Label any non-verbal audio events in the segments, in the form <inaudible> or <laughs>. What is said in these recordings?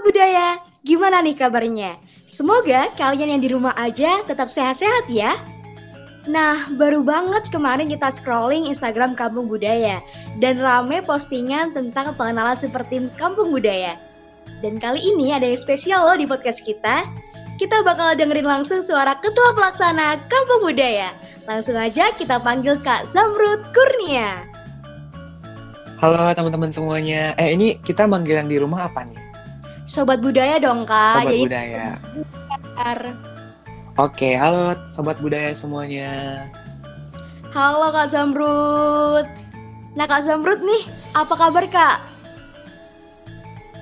Sobat Budaya, gimana nih kabarnya? Semoga kalian yang di rumah aja tetap sehat-sehat ya. Nah, baru banget kemarin kita scrolling Instagram Kampung Budaya dan rame postingan tentang pengenalan seperti Kampung Budaya. Dan kali ini ada yang spesial loh di podcast kita. Kita bakal dengerin langsung suara Ketua Pelaksana Kampung Budaya. Langsung aja kita panggil Kak Zamrud Kurnia. Halo teman-teman semuanya. Eh ini kita manggil yang di rumah apa nih? Sobat Budaya dong Kak. Sobat Jadi budaya. Oke, halo sobat budaya semuanya. Halo Kak Zamrud. Nah Kak Zamrud nih, apa kabar Kak?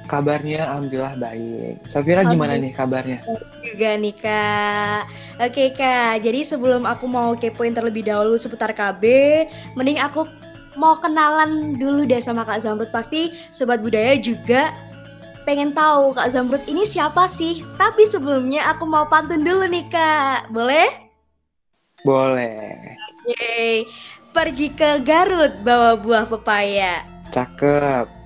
Kabarnya alhamdulillah baik. Safira gimana nih kabarnya? juga nih kak Oke kak, jadi sebelum aku mau kepoin terlebih dahulu seputar KB Mending aku mau kenalan dulu deh sama Kak Zamrud Pasti Sobat Budaya juga pengen tahu Kak Zamrud ini siapa sih Tapi sebelumnya aku mau pantun dulu nih kak Boleh? Boleh. Yeay Pergi ke Garut bawa buah pepaya Cakep.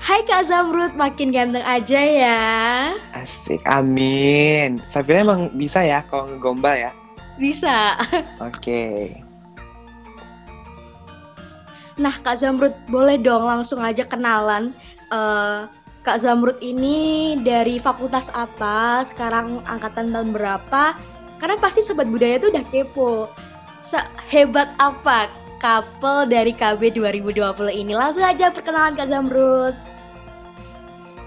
Hai Kak Zamrud, makin ganteng aja ya Asik. Amin. Safira emang bisa ya kalau ngegombal ya? Bisa <laughs> Oke. Nah, Kak Zamrud, boleh dong langsung aja kenalan. Eh, Kak Zamrud ini dari fakultas apa? Sekarang angkatan tahun berapa? Karena pasti sobat budaya tuh udah kepo. Sehebat apa couple dari KB 2020 ini? Langsung aja perkenalan Kak Zamrud.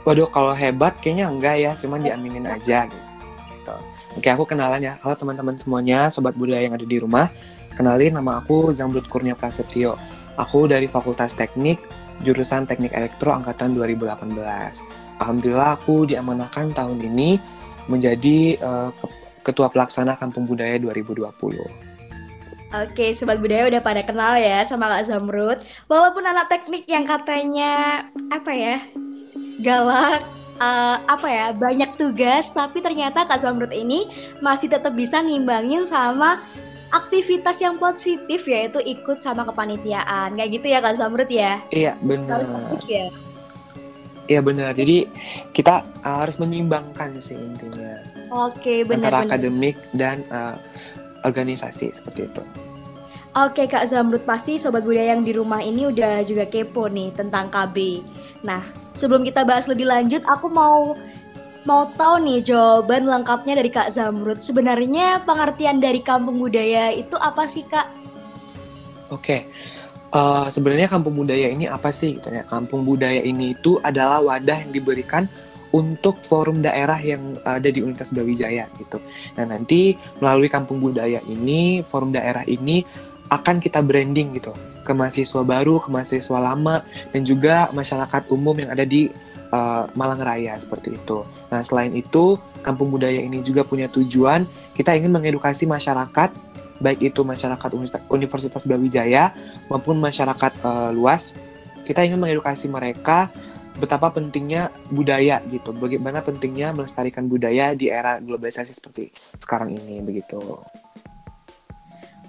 Waduh, kalau hebat kayaknya enggak ya, cuman diaminin aja gitu. Oke, aku kenalan ya. Halo teman-teman semuanya, sobat budaya yang ada di rumah. Kenalin nama aku Zamrud Kurnia Prasetyo. Aku dari Fakultas Teknik, jurusan Teknik Elektro angkatan 2018. Alhamdulillah aku diamanahkan tahun ini menjadi ke- Ketua Pelaksana Kampung Budaya 2020. Oke, sobat budaya udah pada kenal ya sama Kak Zamrud. Walaupun anak teknik yang katanya apa ya galak, eh, apa ya banyak tugas, tapi ternyata Kak Zamrud ini masih tetap bisa ngimbangin sama aktivitas yang positif yaitu ikut sama kepanitiaan. Kayak gitu ya Kak Zamrud ya. Iya, benar. Harus aktif ya. Iya benar. Jadi kita harus menyimbangkan sih intinya Oke, antara benar-benar. akademik dan eh, organisasi seperti itu. Oke Kak Zamrud pasti sobat budaya yang di rumah ini udah juga kepo nih tentang KB. Nah sebelum kita bahas lebih lanjut, aku mau mau tahu nih jawaban lengkapnya dari Kak Zamrud. Sebenarnya pengertian dari kampung budaya itu apa sih Kak? Oke, eh, sebenarnya kampung budaya ini apa sih? Gitu ya. Kampung budaya ini itu adalah wadah yang diberikan untuk forum daerah yang ada di Universitas Brawijaya gitu. Nah nanti melalui kampung budaya ini, forum daerah ini akan kita branding gitu ke mahasiswa baru, ke mahasiswa lama, dan juga masyarakat umum yang ada di eh, Malang Raya seperti itu. Nah selain itu, kampung budaya ini juga punya tujuan. Kita ingin mengedukasi masyarakat baik itu masyarakat Universitas- Brawijaya maupun masyarakat eh, luas. Kita ingin mengedukasi mereka betapa pentingnya budaya gitu. Bagaimana pentingnya melestarikan budaya di era globalisasi seperti sekarang ini begitu.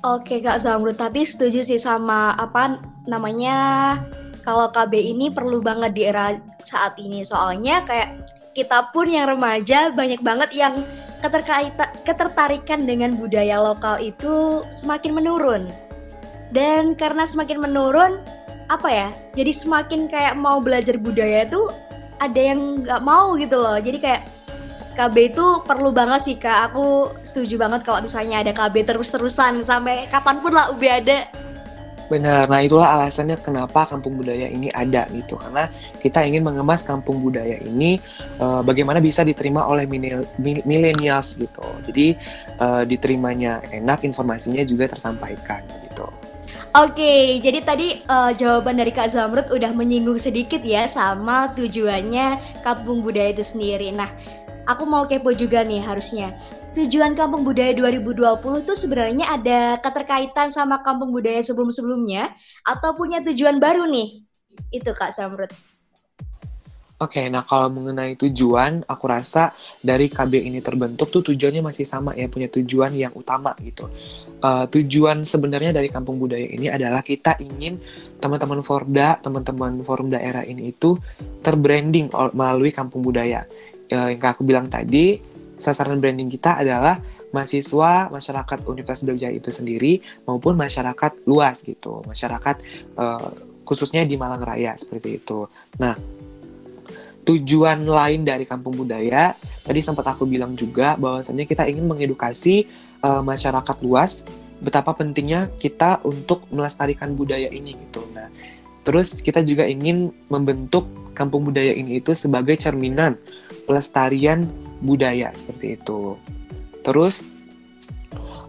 Oke Kak Zamrud, tapi setuju sih sama apa namanya kalau KB ini perlu banget di era saat ini. Soalnya kayak kita pun yang remaja banyak banget yang ketertarikan dengan budaya lokal itu semakin menurun. Dan karena semakin menurun, apa ya? Jadi semakin kayak mau belajar budaya itu ada yang nggak mau gitu loh. Jadi kayak KB itu perlu banget sih kak. Aku setuju banget kalau misalnya ada KB terus-terusan sampai kapan pun lah UB ada. Benar nah itulah alasannya kenapa kampung budaya ini ada gitu karena kita ingin mengemas kampung budaya ini eh, bagaimana bisa diterima oleh millennial- mil- millennials gitu jadi eh, diterimanya enak informasinya juga tersampaikan gitu Oke, jadi tadi eh, jawaban dari Kak Zamrud udah menyinggung sedikit ya sama tujuannya kampung budaya itu sendiri. Nah, aku mau kepo juga nih harusnya. Tujuan kampung budaya 2020 itu sebenarnya ada keterkaitan sama kampung budaya sebelum-sebelumnya atau punya tujuan baru nih? Itu Kak Zamrud. Oke, nah kalau mengenai tujuan, aku rasa dari KB ini terbentuk tuh tujuannya masih sama ya, punya tujuan yang utama gitu. Uh, tujuan sebenarnya dari Kampung Budaya ini adalah kita ingin teman-teman Forda, teman-teman forum daerah ini itu terbranding melalui Kampung Budaya. Uh, yang aku bilang tadi, sasaran branding kita adalah mahasiswa, masyarakat Universitas Brawijaya itu sendiri maupun masyarakat luas gitu, masyarakat uh, khususnya di Malang Raya seperti itu. Nah, tujuan lain dari kampung budaya tadi sempat aku bilang juga bahwasanya kita ingin mengedukasi uh, masyarakat luas betapa pentingnya kita untuk melestarikan budaya ini gitu. Nah, terus kita juga ingin membentuk kampung budaya ini itu sebagai cerminan pelestarian budaya seperti itu. Terus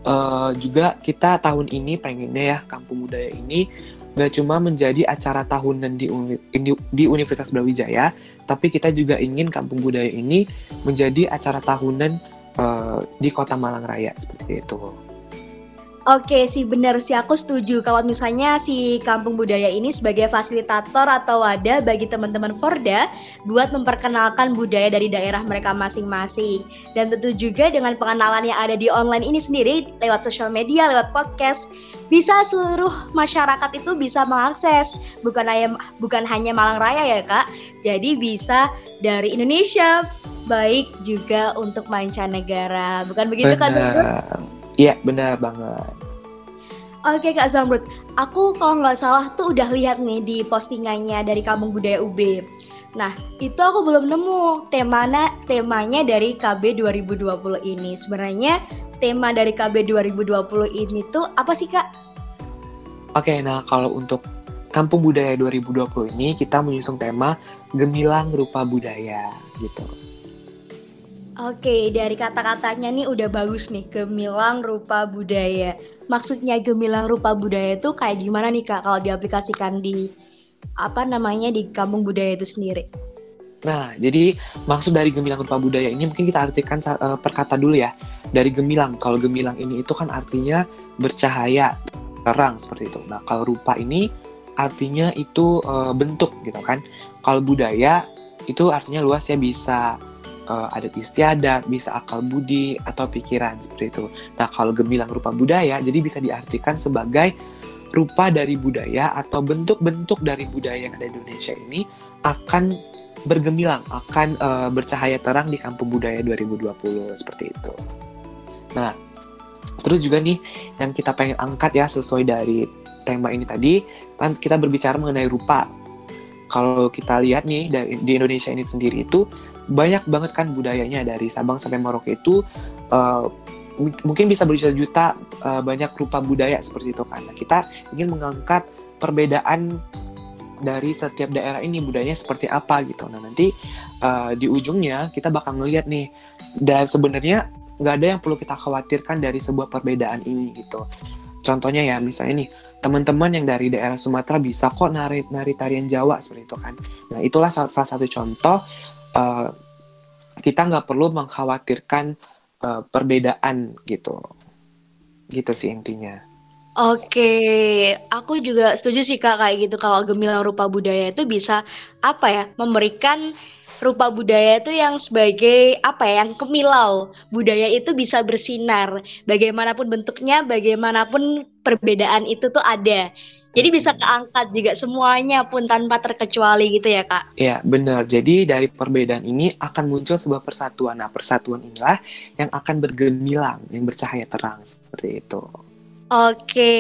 uh, juga kita tahun ini pengennya ya kampung budaya ini gak cuma menjadi acara tahunan di, uni, di Universitas Brawijaya, tapi kita juga ingin Kampung Budaya ini menjadi acara tahunan uh, di Kota Malang Raya seperti itu. Oke sih benar sih. Aku setuju. Kalau misalnya si kampung budaya ini sebagai fasilitator atau wadah bagi teman-teman Forda buat memperkenalkan budaya dari daerah mereka masing-masing. Dan tentu juga dengan pengenalan yang ada di online ini sendiri lewat sosial media, lewat podcast bisa seluruh masyarakat itu bisa mengakses. Bukan hanya bukan hanya Malang Raya ya kak. Jadi bisa dari Indonesia baik juga untuk mancanegara. Bukan begitu kak Iya, benar banget. Oke Kak Zamrud, aku kalau nggak salah tuh udah lihat nih di postingannya dari Kampung Budaya UB. Nah, itu aku belum nemu temanya temanya dari KB 2020 ini. Sebenarnya tema dari KB 2020 ini tuh apa sih Kak? Oke, nah kalau untuk Kampung Budaya 2020 ini kita menyusung tema Gemilang Rupa Budaya gitu. Oke, dari kata-katanya nih udah bagus nih, gemilang rupa budaya. Maksudnya gemilang rupa budaya itu kayak gimana nih Kak kalau diaplikasikan di apa namanya di kampung budaya itu sendiri? Nah, jadi maksud dari gemilang rupa budaya ini mungkin kita artikan uh, perkata dulu ya. Dari gemilang, kalau gemilang ini itu kan artinya bercahaya, terang seperti itu. Nah, kalau rupa ini artinya itu uh, bentuk gitu kan. Kalau budaya itu artinya luas ya bisa uh, adat istiadat, bisa akal budi atau pikiran seperti itu. Nah, kalau gemilang rupa budaya jadi bisa diartikan sebagai rupa dari budaya atau bentuk-bentuk dari budaya yang ada di Indonesia ini akan bergemilang, akan uh, bercahaya terang di Kampung Budaya 2020 seperti itu. Nah, terus juga nih yang kita pengen angkat ya sesuai dari tema ini tadi, kan kita berbicara mengenai rupa. Kalau kita lihat nih di Indonesia ini sendiri itu banyak banget kan budayanya dari Sabang sampai Merauke itu uh, mungkin bisa berjuta-juta uh, banyak rupa budaya seperti itu kan. Nah, kita ingin mengangkat perbedaan dari setiap daerah ini budayanya seperti apa gitu. Nah nanti uh, di ujungnya kita bakal ngeliat nih dan sebenarnya nggak ada yang perlu kita khawatirkan dari sebuah perbedaan ini gitu. Contohnya ya misalnya nih teman-teman yang dari daerah Sumatera bisa kok nari nari tarian Jawa seperti itu kan. Nah itulah salah, salah satu contoh uh, kita nggak perlu mengkhawatirkan uh, perbedaan gitu gitu sih intinya Oke, aku juga setuju sih kak kayak gitu kalau gemilang rupa budaya itu bisa apa ya memberikan rupa budaya itu yang sebagai apa ya yang kemilau budaya itu bisa bersinar bagaimanapun bentuknya bagaimanapun perbedaan itu tuh ada jadi bisa keangkat juga semuanya pun tanpa terkecuali gitu ya kak? Iya benar. Jadi dari perbedaan ini akan muncul sebuah persatuan. Nah persatuan inilah yang akan bergemilang, yang bercahaya terang seperti itu. Oke,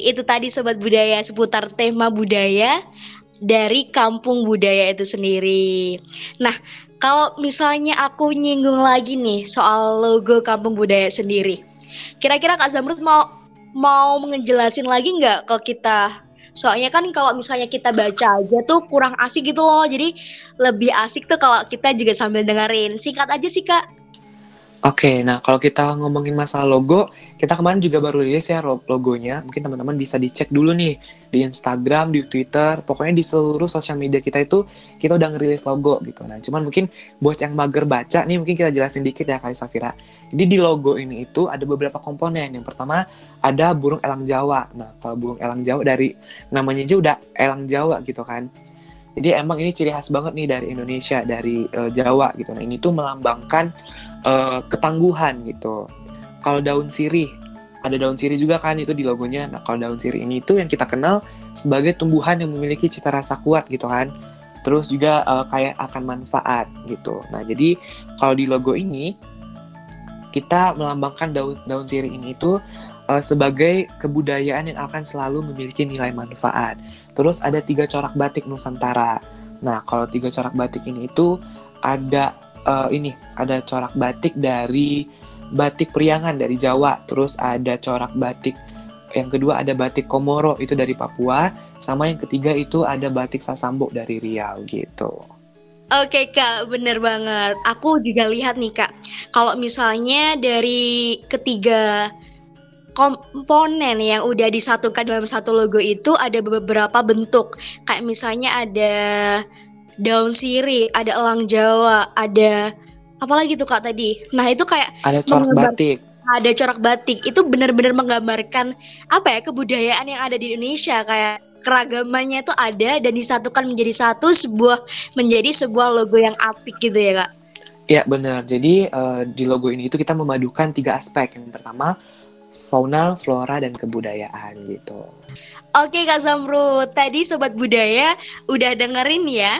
itu tadi sobat budaya seputar tema budaya dari kampung budaya itu sendiri. Nah, kalau misalnya aku nyinggung lagi nih soal logo kampung budaya sendiri. Kira-kira Kak Zamrud mau mau ngejelasin lagi nggak ke kita? Soalnya kan kalau misalnya kita baca aja tuh kurang asik gitu loh. Jadi lebih asik tuh kalau kita juga sambil dengerin. Singkat aja sih kak. Oke, nah kalau kita ngomongin masalah logo, kita kemarin juga baru rilis ya logonya. Mungkin teman-teman bisa dicek dulu nih di Instagram, di Twitter, pokoknya di seluruh sosial media kita itu kita udah ngerilis logo gitu. Nah, cuman mungkin buat yang mager baca nih mungkin kita jelasin dikit ya Kak Safira. Jadi di logo ini itu ada beberapa komponen. Yang pertama ada burung elang Jawa. Nah, kalau burung elang Jawa dari namanya aja udah elang Jawa gitu kan. Jadi emang ini ciri khas banget nih dari Indonesia, dari uh, Jawa gitu. Nah ini tuh melambangkan uh, ketangguhan gitu. Kalau daun sirih, ada daun sirih juga kan itu di logonya. Nah kalau daun sirih ini itu yang kita kenal sebagai tumbuhan yang memiliki cita rasa kuat gitu kan. Terus juga uh, kayak akan manfaat gitu. Nah jadi kalau di logo ini kita melambangkan daun daun sirih ini itu uh, sebagai kebudayaan yang akan selalu memiliki nilai manfaat. Terus ada tiga corak batik Nusantara. Nah, kalau tiga corak batik ini itu ada uh, ini, ada corak batik dari batik Priangan dari Jawa, terus ada corak batik yang kedua ada batik Komoro itu dari Papua, sama yang ketiga itu ada batik Sasambo dari Riau gitu. Oke kak, bener banget. Aku juga lihat nih kak, kalau misalnya dari ketiga komponen yang udah disatukan dalam satu logo itu ada beberapa bentuk. Kayak misalnya ada daun sirih, ada elang Jawa, ada apa lagi tuh Kak tadi? Nah, itu kayak ada corak batik. Ada corak batik. Itu benar-benar menggambarkan apa ya kebudayaan yang ada di Indonesia kayak keragamannya itu ada dan disatukan menjadi satu sebuah menjadi sebuah logo yang apik gitu ya Kak. Ya benar. Jadi uh, di logo ini itu kita memadukan tiga aspek. Yang pertama fauna, flora, dan kebudayaan gitu. Oke Kak Zamrud, tadi Sobat Budaya udah dengerin ya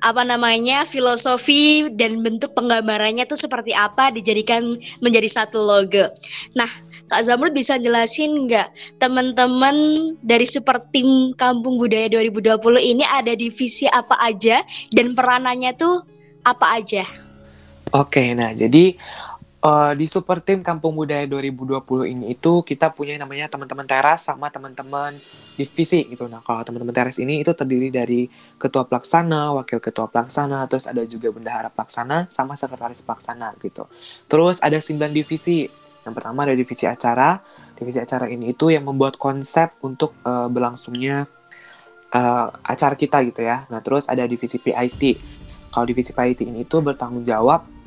apa namanya filosofi dan bentuk penggambarannya tuh seperti apa dijadikan menjadi satu logo. Nah, Kak Zamrud bisa jelasin nggak teman-teman dari super tim Kampung Budaya 2020 ini ada divisi apa aja dan peranannya tuh apa aja? Oke, nah jadi uh, di super tim Kampung Budaya 2020 ini itu kita punya namanya teman-teman teras sama teman-teman divisi gitu. Nah, kalau teman-teman teras ini itu terdiri dari ketua pelaksana, wakil ketua pelaksana, terus ada juga bendahara pelaksana sama sekretaris pelaksana gitu. Terus ada 9 divisi. Yang pertama ada divisi acara. Divisi acara ini itu yang membuat konsep untuk uh, berlangsungnya uh, acara kita gitu ya. Nah, terus ada divisi PIT. Kalau divisi PIT ini itu bertanggung jawab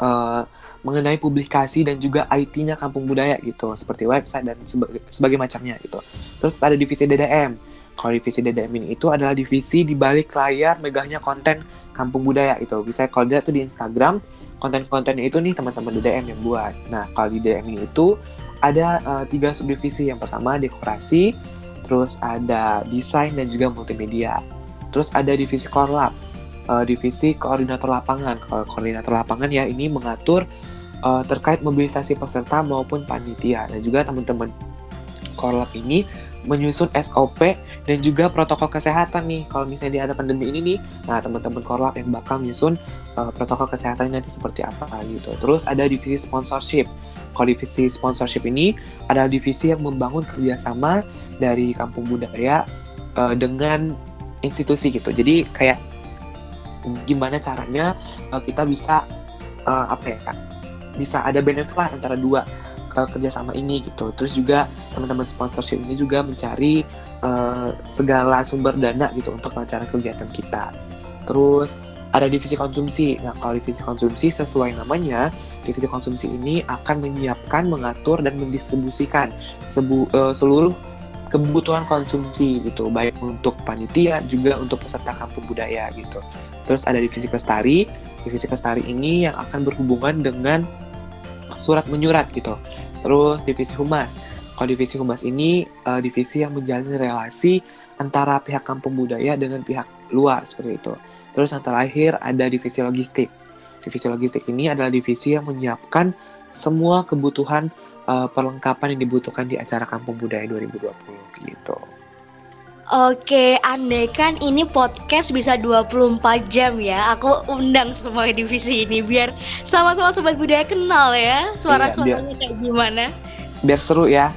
uh, mengenai publikasi dan juga IT-nya kampung budaya gitu, seperti website dan sebagai, sebagai macamnya gitu. Terus ada divisi DDM. Kalau divisi DDM ini itu adalah divisi di balik layar megahnya konten kampung budaya itu. Bisa kalau dia tuh di Instagram, konten-kontennya itu nih teman-teman DDM yang buat. Nah, kalau di DDM ini itu ada uh, tiga subdivisi. Yang pertama dekorasi, terus ada desain dan juga multimedia. Terus ada divisi korlap, uh, divisi koordinator lapangan. Koordinator lapangan ya ini mengatur uh, terkait mobilisasi peserta maupun panitia. Dan juga teman-teman korlap ini menyusun SOP dan juga protokol kesehatan nih. Kalau misalnya ada pandemi ini nih nah teman-teman korlap yang bakal menyusun uh, protokol kesehatan nanti seperti apa gitu. Terus ada divisi sponsorship. Kalau divisi sponsorship ini adalah divisi yang membangun kerjasama dari kampung budaya uh, dengan institusi gitu. Jadi kayak gimana caranya uh, kita bisa uh, apa ya bisa ada benefit lah antara dua uh, kerjasama ini gitu. Terus juga teman-teman sponsorship ini juga mencari uh, segala sumber dana gitu untuk melancarkan kegiatan kita. Terus ada divisi konsumsi. Nah, kalau divisi konsumsi sesuai namanya, divisi konsumsi ini akan menyiapkan, mengatur, dan mendistribusikan sebu, uh, seluruh kebutuhan konsumsi gitu, baik untuk panitia juga untuk peserta kampung budaya gitu. Terus ada divisi kestari. Divisi kestari ini yang akan berhubungan dengan surat menyurat gitu. Terus divisi humas. Kalau divisi humas ini uh, divisi yang menjalin relasi antara pihak kampung budaya dengan pihak luar seperti itu. Terus yang terakhir ada divisi logistik. Divisi logistik ini adalah divisi yang menyiapkan semua kebutuhan uh, perlengkapan yang dibutuhkan di acara Kampung Budaya 2020 gitu. Oke, andai kan ini podcast bisa 24 jam ya. Aku undang semua divisi ini biar sama-sama sobat budaya kenal ya suara-suaranya kayak gimana. Biar seru ya.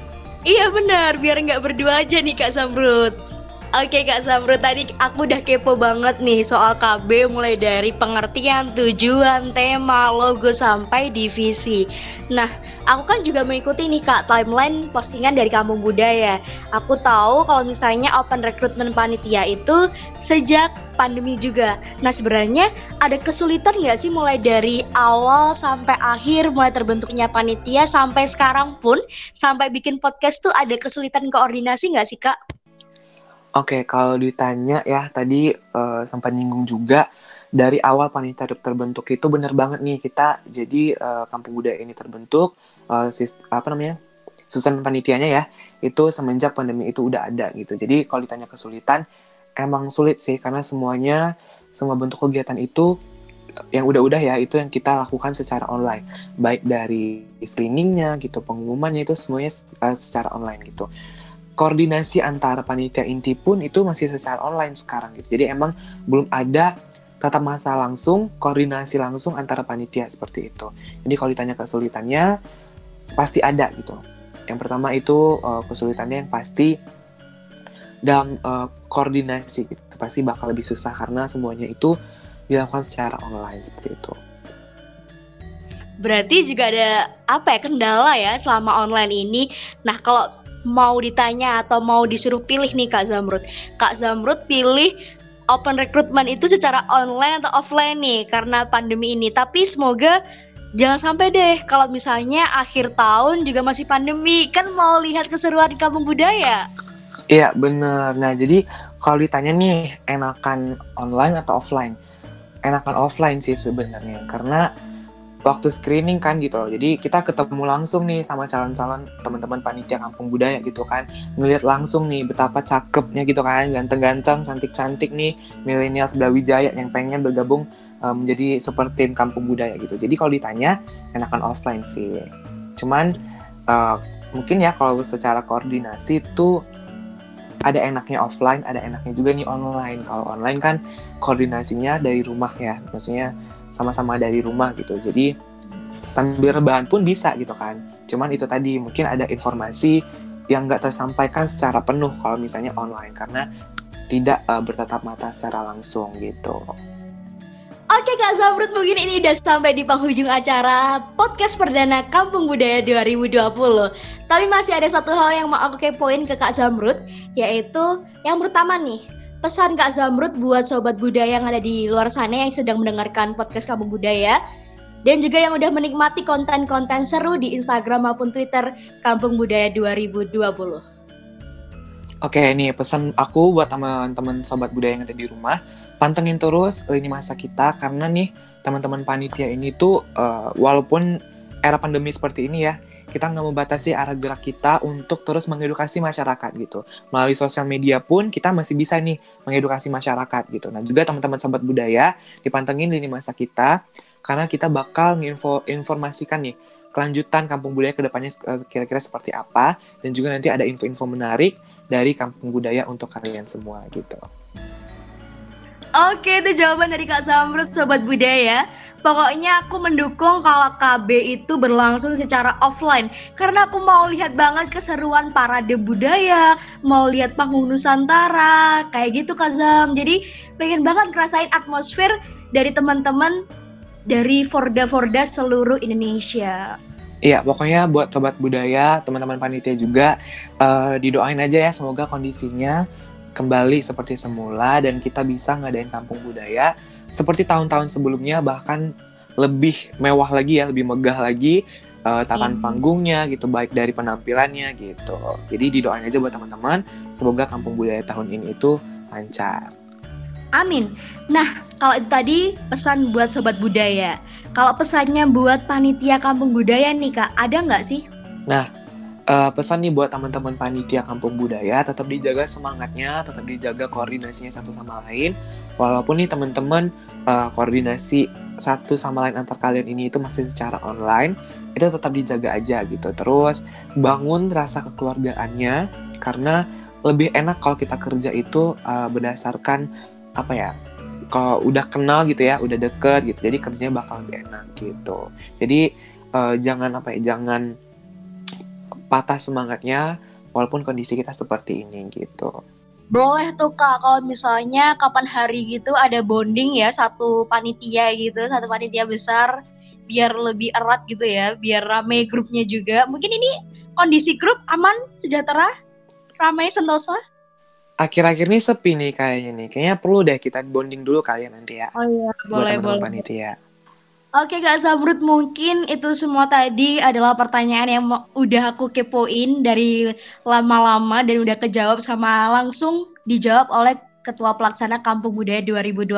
Iya benar, biar nggak berdua aja nih Kak Samrut. Oke Kak Samrut, tadi aku udah kepo banget nih soal KB mulai dari pengertian, tujuan, tema, logo sampai divisi. Nah, aku kan juga mengikuti nih Kak timeline postingan dari Kampung Budaya. Aku tahu kalau misalnya open recruitment panitia itu sejak pandemi juga. Nah sebenarnya ada kesulitan nggak sih mulai dari awal sampai akhir, mulai terbentuknya panitia sampai sekarang pun, sampai bikin podcast tuh ada kesulitan koordinasi nggak sih Kak? Oke, kalau ditanya ya tadi uh, sempat nyinggung juga dari awal panitia terbentuk itu benar banget nih kita jadi uh, kampung budaya ini terbentuk uh, sis, apa namanya susunan panitianya ya itu semenjak pandemi itu udah ada gitu. Jadi kalau ditanya kesulitan emang sulit sih karena semuanya semua bentuk kegiatan itu yang udah-udah ya itu yang kita lakukan secara online baik dari screeningnya gitu pengumumannya itu semuanya uh, secara online gitu koordinasi antara panitia inti pun itu masih secara online sekarang gitu. Jadi emang belum ada tatap mata langsung, koordinasi langsung antara panitia seperti itu. Jadi kalau ditanya kesulitannya pasti ada gitu. Yang pertama itu uh, kesulitannya yang pasti dalam uh, koordinasi gitu. Pasti bakal lebih susah karena semuanya itu dilakukan secara online seperti itu. Berarti juga ada apa ya kendala ya selama online ini. Nah, kalau mau ditanya atau mau disuruh pilih nih Kak Zamrud. Kak Zamrud pilih open recruitment itu secara online atau offline nih karena pandemi ini. Tapi semoga jangan sampai deh kalau misalnya akhir tahun juga masih pandemi kan mau lihat keseruan di kampung budaya. Iya bener. Nah jadi kalau ditanya nih enakan online atau offline? Enakan offline sih sebenarnya karena waktu screening kan gitu loh. Jadi kita ketemu langsung nih sama calon-calon teman-teman panitia kampung budaya gitu kan. Ngelihat langsung nih betapa cakepnya gitu kan, ganteng-ganteng, cantik-cantik nih milenial Wijaya yang pengen bergabung um, menjadi seperti kampung budaya gitu. Jadi kalau ditanya enakan offline sih. Cuman uh, mungkin ya kalau secara koordinasi itu ada enaknya offline, ada enaknya juga nih online. Kalau online kan koordinasinya dari rumah ya, maksudnya sama-sama dari rumah gitu. Jadi sambil rebahan pun bisa gitu kan. Cuman itu tadi mungkin ada informasi yang nggak tersampaikan secara penuh kalau misalnya online. Karena tidak uh, bertatap mata secara langsung gitu. Oke Kak Zamrud mungkin ini udah sampai di penghujung acara podcast perdana Kampung Budaya 2020 Tapi masih ada satu hal yang mau aku kepoin ke Kak Zamrud Yaitu yang pertama nih pesan Kak Zamrud buat sobat budaya yang ada di luar sana yang sedang mendengarkan podcast Kampung Budaya dan juga yang udah menikmati konten-konten seru di Instagram maupun Twitter Kampung Budaya 2020. Oke, ini pesan aku buat teman-teman sobat budaya yang ada di rumah, pantengin terus lini masa kita karena nih teman-teman panitia ini tuh uh, walaupun era pandemi seperti ini ya, kita nggak membatasi arah gerak kita untuk terus mengedukasi masyarakat gitu. Melalui sosial media pun kita masih bisa nih mengedukasi masyarakat gitu. Nah juga teman-teman sahabat budaya dipantengin di masa kita karena kita bakal menginformasikan nih kelanjutan kampung budaya ke depannya eh, kira-kira seperti apa dan juga nanti ada info-info menarik dari kampung budaya untuk kalian semua gitu. Oke, itu jawaban dari Kak Zamrud, Sobat Budaya. Pokoknya aku mendukung kalau KB itu berlangsung secara offline karena aku mau lihat banget keseruan parade budaya, mau lihat panggung Nusantara, kayak gitu Kazam. Jadi pengen banget ngerasain atmosfer dari teman-teman dari Forda-Forda seluruh Indonesia. Iya, pokoknya buat sobat budaya, teman-teman panitia juga uh, didoain aja ya semoga kondisinya kembali seperti semula dan kita bisa ngadain kampung budaya seperti tahun-tahun sebelumnya bahkan lebih mewah lagi ya, lebih megah lagi uh, tatan hmm. panggungnya gitu, baik dari penampilannya gitu. Jadi didoain aja buat teman-teman, semoga kampung budaya tahun ini itu lancar. Amin. Nah, kalau itu tadi pesan buat sobat budaya. Kalau pesannya buat panitia kampung budaya nih kak, ada nggak sih? Nah, uh, pesan nih buat teman-teman panitia kampung budaya, tetap dijaga semangatnya, tetap dijaga koordinasinya satu sama lain. Walaupun nih teman-teman uh, koordinasi satu sama lain antar kalian ini itu masih secara online itu tetap dijaga aja gitu. Terus bangun rasa kekeluargaannya karena lebih enak kalau kita kerja itu uh, berdasarkan apa ya kalau udah kenal gitu ya udah deket gitu jadi kerjanya bakal lebih enak gitu. Jadi uh, jangan apa ya jangan patah semangatnya walaupun kondisi kita seperti ini gitu boleh tuh kak, kalau misalnya kapan hari gitu ada bonding ya satu panitia gitu, satu panitia besar, biar lebih erat gitu ya, biar rame grupnya juga. Mungkin ini kondisi grup aman, sejahtera, ramai, sentosa? Akhir-akhir ini sepi nih kayaknya nih. Kayaknya perlu deh kita bonding dulu kalian nanti ya. Oh iya, boleh, buat boleh. panitia. Oke Kak Zamrud, mungkin itu semua tadi adalah pertanyaan yang udah aku kepoin dari lama-lama dan udah kejawab sama langsung dijawab oleh Ketua Pelaksana Kampung Budaya 2020.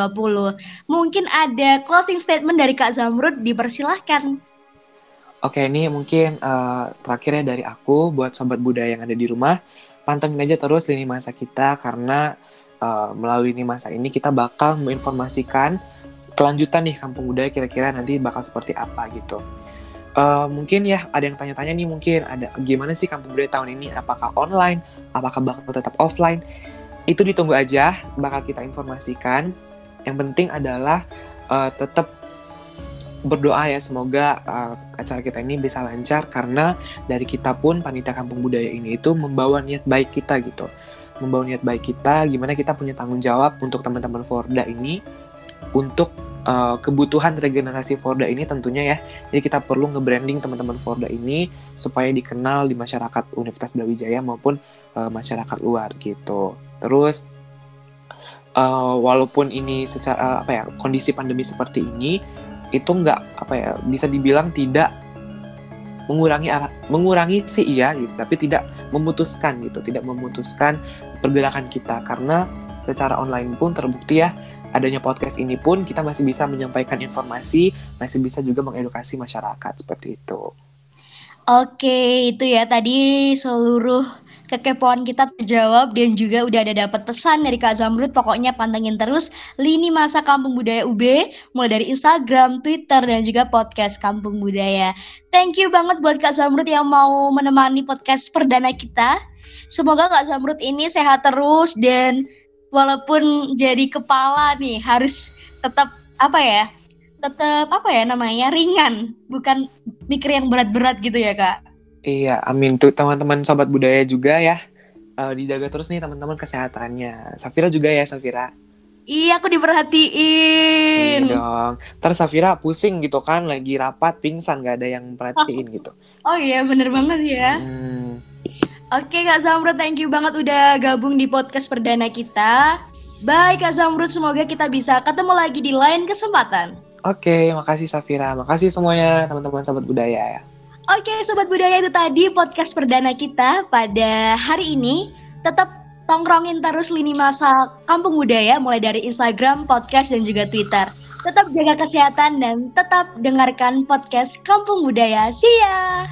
Mungkin ada closing statement dari Kak Zamrud, dipersilahkan. Oke, ini mungkin uh, terakhirnya dari aku buat sobat budaya yang ada di rumah, pantengin aja terus lini masa kita karena uh, melalui lini masa ini kita bakal menginformasikan kelanjutan nih kampung budaya kira-kira nanti bakal seperti apa gitu. Uh, mungkin ya ada yang tanya-tanya nih mungkin ada gimana sih kampung budaya tahun ini? Apakah online? Apakah bakal tetap offline? Itu ditunggu aja bakal kita informasikan. Yang penting adalah uh, tetap berdoa ya semoga uh, acara kita ini bisa lancar karena dari kita pun panitia kampung budaya ini itu membawa niat baik kita gitu. Membawa niat baik kita gimana kita punya tanggung jawab untuk teman-teman Forda ini untuk uh, kebutuhan regenerasi Forda ini tentunya ya. Jadi kita perlu nge-branding teman-teman Forda ini supaya dikenal di masyarakat Universitas Brawijaya maupun uh, masyarakat luar gitu. Terus uh, walaupun ini secara apa ya kondisi pandemi seperti ini itu nggak apa ya bisa dibilang tidak mengurangi mengurangi sih iya gitu tapi tidak memutuskan gitu tidak memutuskan pergerakan kita karena secara online pun terbukti ya adanya podcast ini pun kita masih bisa menyampaikan informasi, masih bisa juga mengedukasi masyarakat seperti itu. Oke, itu ya tadi seluruh kekepoan kita terjawab dan juga udah ada dapat pesan dari Kak Zamrud. Pokoknya pantengin terus lini masa Kampung Budaya UB mulai dari Instagram, Twitter dan juga podcast Kampung Budaya. Thank you banget buat Kak Zamrud yang mau menemani podcast perdana kita. Semoga Kak Zamrud ini sehat terus dan walaupun jadi kepala nih harus tetap apa ya tetap apa ya namanya ringan bukan mikir yang berat-berat gitu ya kak iya amin tuh teman-teman sobat budaya juga ya uh, dijaga terus nih teman-teman kesehatannya Safira juga ya Safira Iya, aku diperhatiin. Iya dong. Terus Safira pusing gitu kan, lagi rapat, pingsan, gak ada yang perhatiin gitu. <laughs> Oh iya, bener banget ya. Hmm. Oke Kak Zamrud, thank you banget udah gabung di podcast perdana kita. Bye Kak Zamrud, semoga kita bisa ketemu lagi di lain kesempatan. Oke, makasih Safira. Makasih semuanya teman-teman Sobat Budaya ya. Oke Sobat Budaya itu tadi podcast perdana kita pada hari ini. Tetap tongkrongin terus lini masa Kampung Budaya mulai dari Instagram, podcast, dan juga Twitter. Tetap jaga kesehatan dan tetap dengarkan podcast Kampung Budaya. See ya!